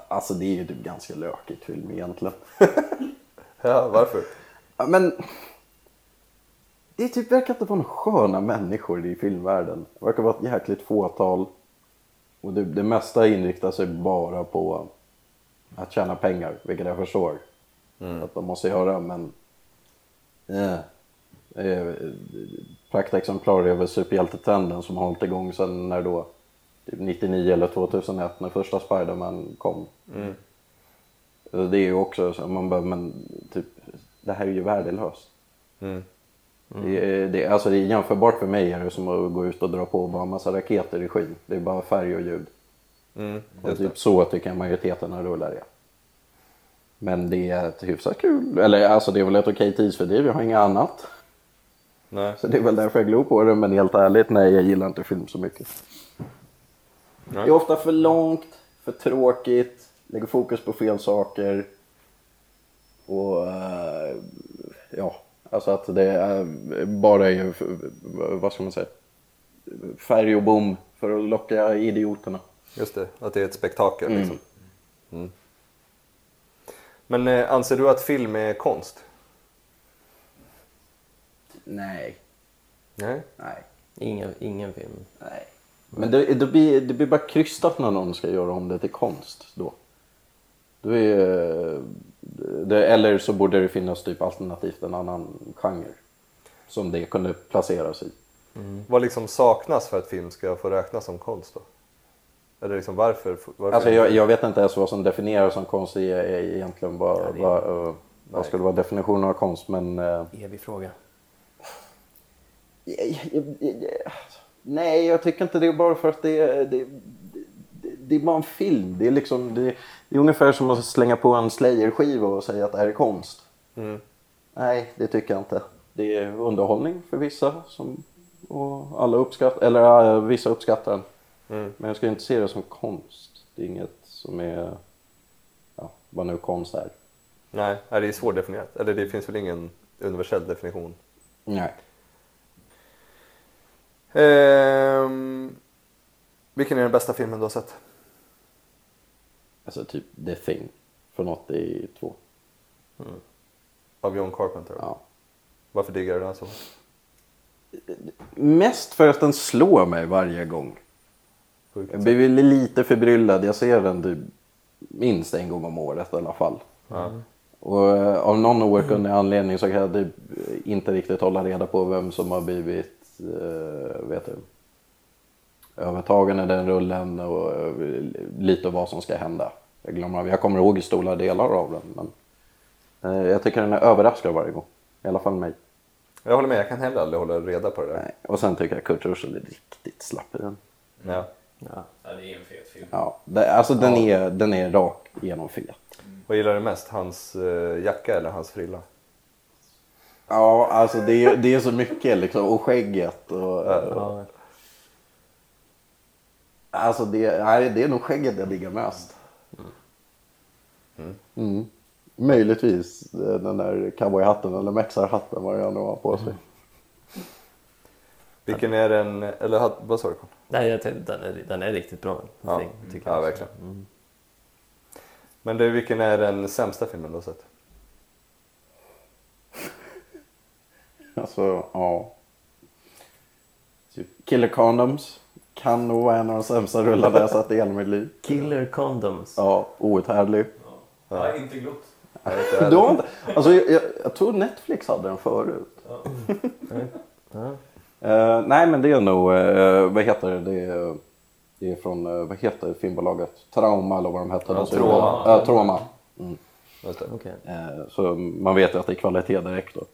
alltså det är ju typ ganska lökigt film egentligen. (laughs) Ja, varför? Men det typ verkar inte vara några sköna människor i filmvärlden. Det verkar vara ett jäkligt fåtal. Och det, det mesta inriktar sig bara på att tjäna pengar, vilket jag förstår att de måste göra. Men eh, eh, praktexemplar väl superhjältetrenden som har hållit igång sedan när då? Typ 99 eller 2001 när första Spiderman kom. Så Det är ju också så man bara, men typ, det här är ju värdelöst. Mm. Det, är, det, är- alltså det är jämförbart för mig är det som att gå ut och dra på och bara en massa raketer i skyn. Det är bara färg och ljud. Mm, Och det. typ så tycker jag majoriteten av rullar är. Men det är ett hyfsat kul, eller alltså det är väl ett okej tidsfördriv, jag har inget annat. Nej. Så det är väl därför jag glor på det, men helt ärligt, nej jag gillar inte film så mycket. Det är ofta för långt, för tråkigt, lägger fokus på fel saker. Och eh, ja, alltså att det är bara är ju, vad ska man säga, färg och bom för att locka idioterna. Just det, att det är ett spektakel liksom. Mm. Men eh, anser du att film är konst? Nej. Nej. Nej. Ingen, ingen film. Nej. Men det, det, blir, det blir bara krystat när någon ska göra om det till konst då. då är, det, eller så borde det finnas typ alternativt en annan genre. Som det kunde placeras i. Vad liksom saknas för att film ska få räknas som konst då? Eller liksom varför? varför Alltså jag, jag vet inte ens vad som definieras som konst i, i, egentligen. Vad, Ja, det- vad, eh, vad skulle vara definitionen av konst. Men eh, Evig fråga. Nej, jag tycker inte det är bara för att det är, det, det, är bara en film. Det är, liksom, det, det är ungefär som att slänga på en Slayer-skiva och säga att det här är konst. Mm. Nej, det tycker jag inte. Det är underhållning för vissa som, och alla uppskattar, eller äh, vissa uppskattar den. Mm. Men jag ska inte se det som konst. Det är inget som är, ja, vad nu konst är. Nej, det är svårdefinierat. Eller det finns väl ingen universell definition. Nej. Ehm, vilken är den bästa filmen du har sett? Alltså typ The Thing från 82. Av John Carpenter? Ja. Varför diggar du den så? Mest för att den slår mig varje gång. Jag blir väl lite förbryllad. Jag ser den typ minst en gång om året i alla fall. Ja. Och eh, av någon outgrundlig anledning så kan jag typ inte riktigt hålla reda på vem som har blivit eh, vet du, övertagen i den rullen och eh, lite vad som ska hända. Jag glömmer av, jag kommer ihåg stora delar av den men eh, jag tycker den är överraskad varje gång. I alla fall mig. Jag håller med, jag kan heller aldrig hålla reda på det där. Nej. Och sen tycker jag Kurt Russell är riktigt slapp i den. Ja. Ja. Ja, det är en fet film. Ja, det, alltså den, är, den är rak igenom fet. Vad gillar du mest? Hans eh, jacka eller hans frilla? Ja, alltså det är, det är så mycket liksom. Och skägget och... Ja. Alltså det, nej, det är nog skägget jag diggar mest. Mm. Möjligtvis eh, den där cowboyhatten eller mexarhatten vad jag nu har på sig. Vilken är den, eller vad sa du Carl? Nej, jag tänkte, den, är, den är riktigt bra. Ja, tycker ja jag. verkligen. Men du, vilken är den sämsta filmen du har sett? Alltså, ja. Typ Killer Condoms kan nog vara en av de sämsta rullarna jag sett i hela mitt liv. Killer Condoms. Ja, outhärdlig. Jag har inte glott. (laughs) Du har inte, alltså, jag, jag, jag tror Netflix hade den förut. Ja. Eh, nej men det är nog, uh, vad heter det, det är, det är från, eh, vad heter filmbolaget? Trauma eller vad de hette. Ja, Ja. Just det. Okej. Eh, så man vet ju att det är kvalitet direkt då.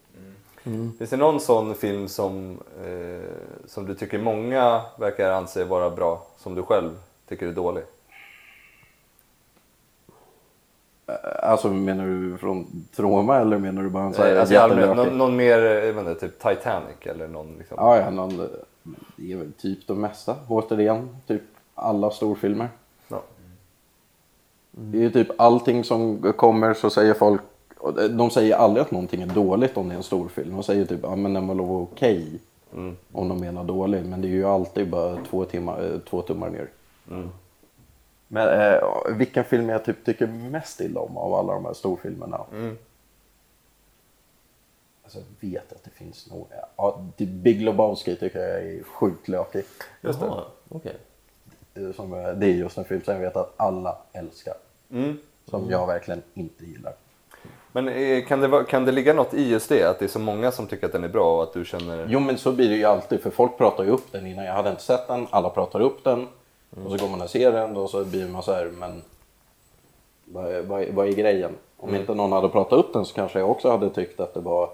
Finns det någon sån film som, eh, som du tycker många verkar anse vara bra, som du själv tycker är dålig? Eh, Alltså menar du från Troma eller menar du bara en sån här Eh, alltså jättelökig? någon, någon mer, jag vet inte, typ Titanic eller någon liksom. Ja, ja, någon, det är väl typ de mesta. Återigen, typ alla storfilmer. Ja. Det är ju typ allting som kommer så säger folk, de säger aldrig att någonting är dåligt om det är en storfilm. De säger typ, ja men den var lov okej. Om de menar dålig. Men det är ju alltid bara två, timmar, eh, två tummar ner. Men eh, vilken film jag typ tycker mest illa om av alla de här storfilmerna? Alltså jag vet att det finns några. Ja, Big Lebowski tycker jag är sjukt lökig. Just det. Jaha, är Som, eh, det är just en film som jag vet att alla älskar. Mm. Som jag verkligen inte gillar. Men eh, kan det, kan det ligga något i just det? Att det är så många som tycker att den är bra och att du känner... Jo men så blir det ju alltid för folk pratar ju upp den innan. Jag hade inte sett den, alla pratar upp den. Och så går man och ser den och så blir man så här, men vad är, vad vad är grejen? Om inte någon hade pratat upp den så kanske jag också hade tyckt att det var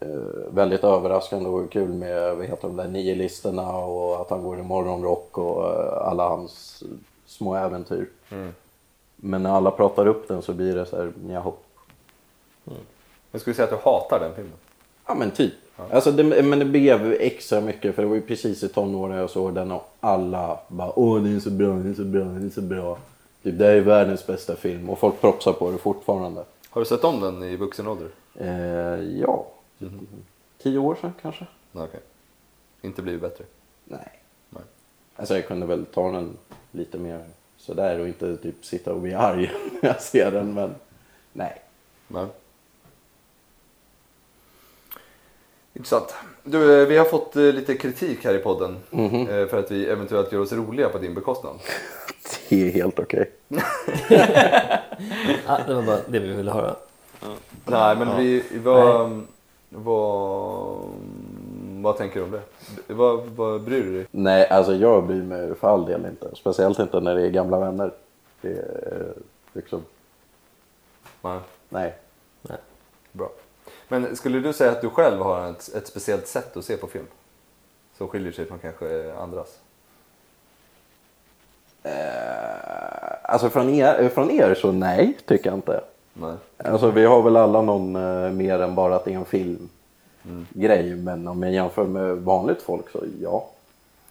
eh, väldigt överraskande och kul med vad heter de där nio listorna och att han går i morgonrock och eh, alla hans små äventyr. Men när alla pratar upp den så blir det så här, jaha. Jag skulle säga att du hatar den filmen. Ja men typ. Alltså det, men det blev extra mycket för det var ju precis i tonåren jag såg den och alla bara åh den är så bra, den är så bra, den är så bra. Typ det är världens bästa film och folk propsar på det fortfarande. Har du sett om den i vuxen ålder? Eh, ja, typ tio år sedan kanske? Okej. Inte blivit bättre? Nej. Nej. Alltså jag kunde väl ta den lite mer sådär och inte typ sitta och bli arg (laughs) när jag ser den men nej. Nej. Intressant. Du, eh, vi har fått eh, lite kritik här i podden eh, för att vi eventuellt gör oss roliga på din bekostnad. (laughs) Det är helt okej. (laughs) Ah, det var bara det vi ville höra. Nej, men vi, vad, vad, vad tänker du om det? Vad, vad bryr du dig? Nej, alltså jag bryr mig för all del inte. Speciellt inte när det är gamla vänner. Det är liksom, Nej. nej. Nej. Bra. Men skulle du säga att du själv har ett, ett speciellt sätt att se på film? Som skiljer sig från kanske andras? Eh, alltså från er, från er så nej, tycker jag inte. Nej. Alltså vi har väl alla någon eh, mer än bara att det är en film grej. Men om jag jämför med vanligt folk så ja.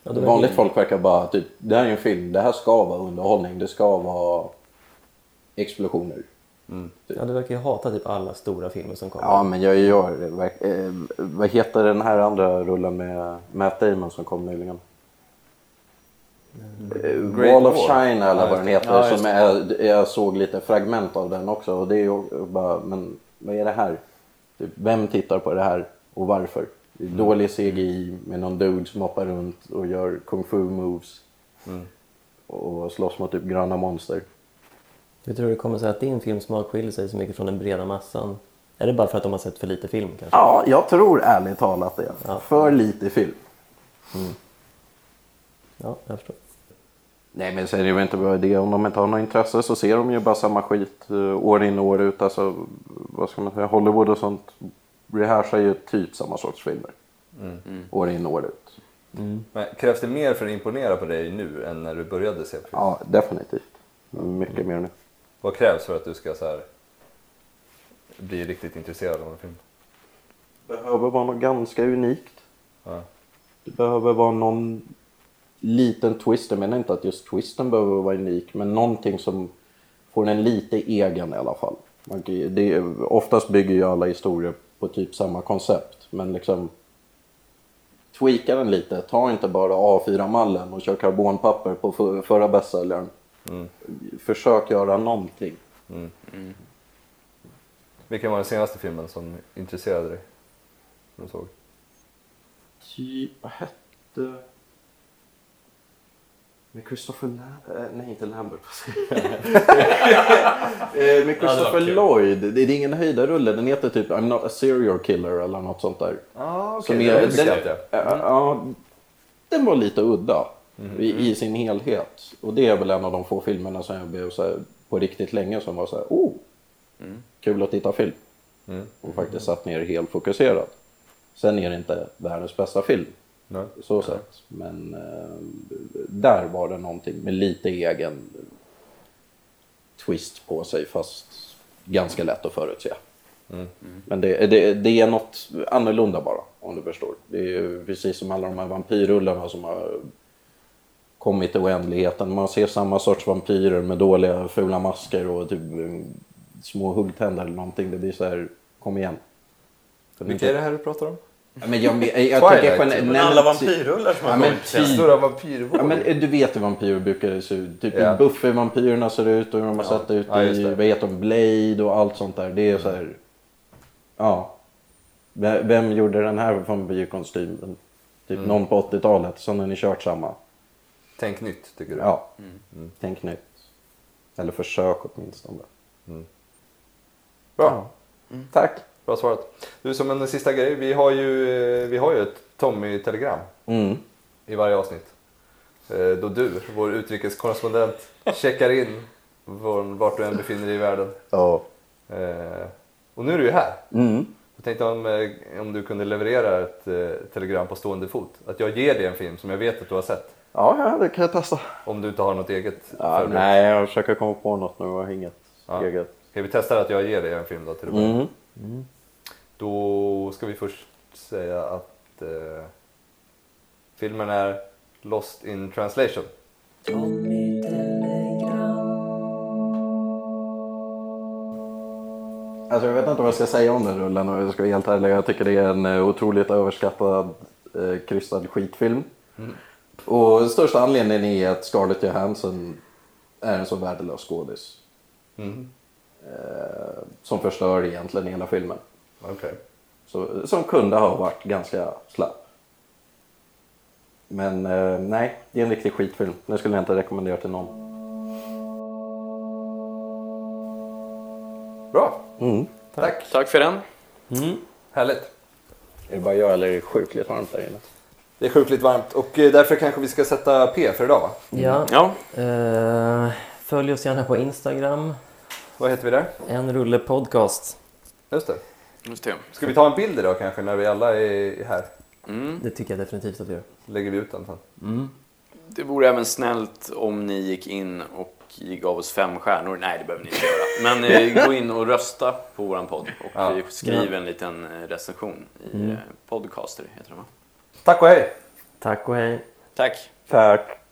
Ja, det vanligt verkar- folk verkar bara typ, det här är en film, det här ska vara underhållning, det ska vara explosioner. Ja, du verkar ju hata typ alla stora filmer som kommer. Ja men jag gör Eh, vad heter den här andra rullen med Matt Damon som kom nyligen? Eh, Great Wall of Wall. China eller Ja, vad den heter. Ja, som är, jag såg lite fragment av den också och det är ju bara, men vad är det här? Typ, vem tittar på det här och varför? Det är Mm. dålig CGI med någon dude som hoppar runt och gör kung fu moves. Mm. Och slåss mot typ gröna monster. Hur tror du det kommer sig att din filmsmak skiljer sig så mycket från den breda massan? Är det bara för att de har sett för lite film kanske? Ja, jag tror ärligt talat det. Ja. För lite film. Ja, jag förstår. Nej men sen är det väl inte bara det. Om de inte har något intresse så ser de ju bara samma skit eh, år in och år ut. Alltså, vad ska man säga, Hollywood och sånt rehashar ju typ samma sorts filmer. År in år ut. Men krävs det mer för att imponera på dig nu än när du började se film? Ja, definitivt. Mycket mer nu. Vad krävs för att du ska så här, bli riktigt intresserad av en film? behöver vara något ganska unikt. Ja. Det behöver vara någon liten twist. Jag menar inte att just twisten behöver vara unik, men någonting som får en lite egen i alla fall. Det, oftast bygger ju alla historier på typ samma koncept, men liksom tweaka den lite. Ta inte bara A4-mallen och kör karbonpapper på för, förra bästsäljaren. Försök göra någonting. Vilken var den senaste filmen som intresserade dig? Som du såg? Typ, vad hette... Med Christopher Lambert? Eh, nej, inte Lambert. (laughs) Eh, Med Christopher. Lloyd. Det är ingen höjdarrulle. Den heter typ I'm not a serial killer eller något sånt där. Ah, Som okej. är- den- jag inte. Ja, ja, den var lite udda i, i sin helhet. Och det är väl en av de få filmerna som jag blev så här, på riktigt länge som var så här, oh, kul att titta film. Och faktiskt satt ner helt fokuserad. Sen är det inte världens bästa film, Nej. så sett. Men eh, där var det någonting med lite egen twist på sig fast ganska lätt att förutse. Men det, det, det är något annorlunda bara, om du förstår. Det är ju precis som alla de här vampyrrullarna som har kommit i oändligheten. Man ser samma sorts vampyrer med dåliga fula masker och typ mm, små huggtänder eller någonting. Det blir så här, kom igen. Vilka är det här du pratar om? Ja, Men jag, jag, (laughs) jag Twilight, gen- Men alla vampyrrullar som Ja, har men kommit typ. Stora vampyrvågor? Ja, men eh, du vet hur vampyrer brukar se ut. Typ Ja. hur Buffy-vampyrerna ser ut och hur de har sett ut Ja, i vad heter de, Blade och allt sånt där. Det är så här... Ja. Ve- Vem gjorde den här vampyrkostymen? Typ Mm. någon på 80-talet. Sen har ni kört samma. Tänk nytt, tycker du? Ja. Tänk nytt. Eller försök åtminstone. Bra. Tack. Bra svarat. Du, som en sista grej. Vi har ju, vi har ju ett Tommy-telegram Mm. i varje avsnitt. Eh, Då du, vår utrikeskorrespondent, checkar in var- vart du än befinner dig i världen. Ja. Eh, Och nu är du ju här. Mm. Jag tänkte om, eh, om du kunde leverera ett eh, telegram på stående fot. Att jag ger dig en film som jag vet att du har sett. Ja, ja, det kan jag testa. Om du inte har något eget Ja, förberett. nej, jag försöker komma på något nu. Jag har inget Ja. eget. Okej, vi testar att jag ger dig en film då till börja med. Mm. Då ska vi först säga att eh, filmen är Lost in translation. Alltså jag vet inte vad jag ska säga om den rullen och jag ska vara helt ärlig. Jag tycker det är en eh, otroligt överskattad eh, krystad skitfilm. Och största anledningen är att Scarlett Johansson är en så värdelös skådis. Mm. Eh, som förstör egentligen hela filmen. Okej. Så, som kunde ha varit ganska slapp. Men eh, nej, det är en riktig skitfilm. Den skulle jag inte rekommendera till någon. Bra, Mm. tack. Tack för den. Härligt. Är det bara jag eller är det sjukligt varmt där inne? Det är sjukligt varmt och eh, därför kanske vi ska sätta P för idag va? Ja. Ja, Eh, följ oss gärna på Instagram. Vad heter vi där? En rulle podcast. Just det. just det. Ska vi ta en bild idag kanske när vi alla är här? Mm. Det tycker jag definitivt att vi gör. Lägger vi ut den sen. Det vore även snällt om ni gick in och gav oss fem stjärnor. Nej, det behöver ni inte göra. Men eh, (laughs) gå in och rösta på våran podd och Ja. skriv en liten eh, recension i eh, Podcaster, heter det va? Tack och hej! Tack och hej. Tack! Tack.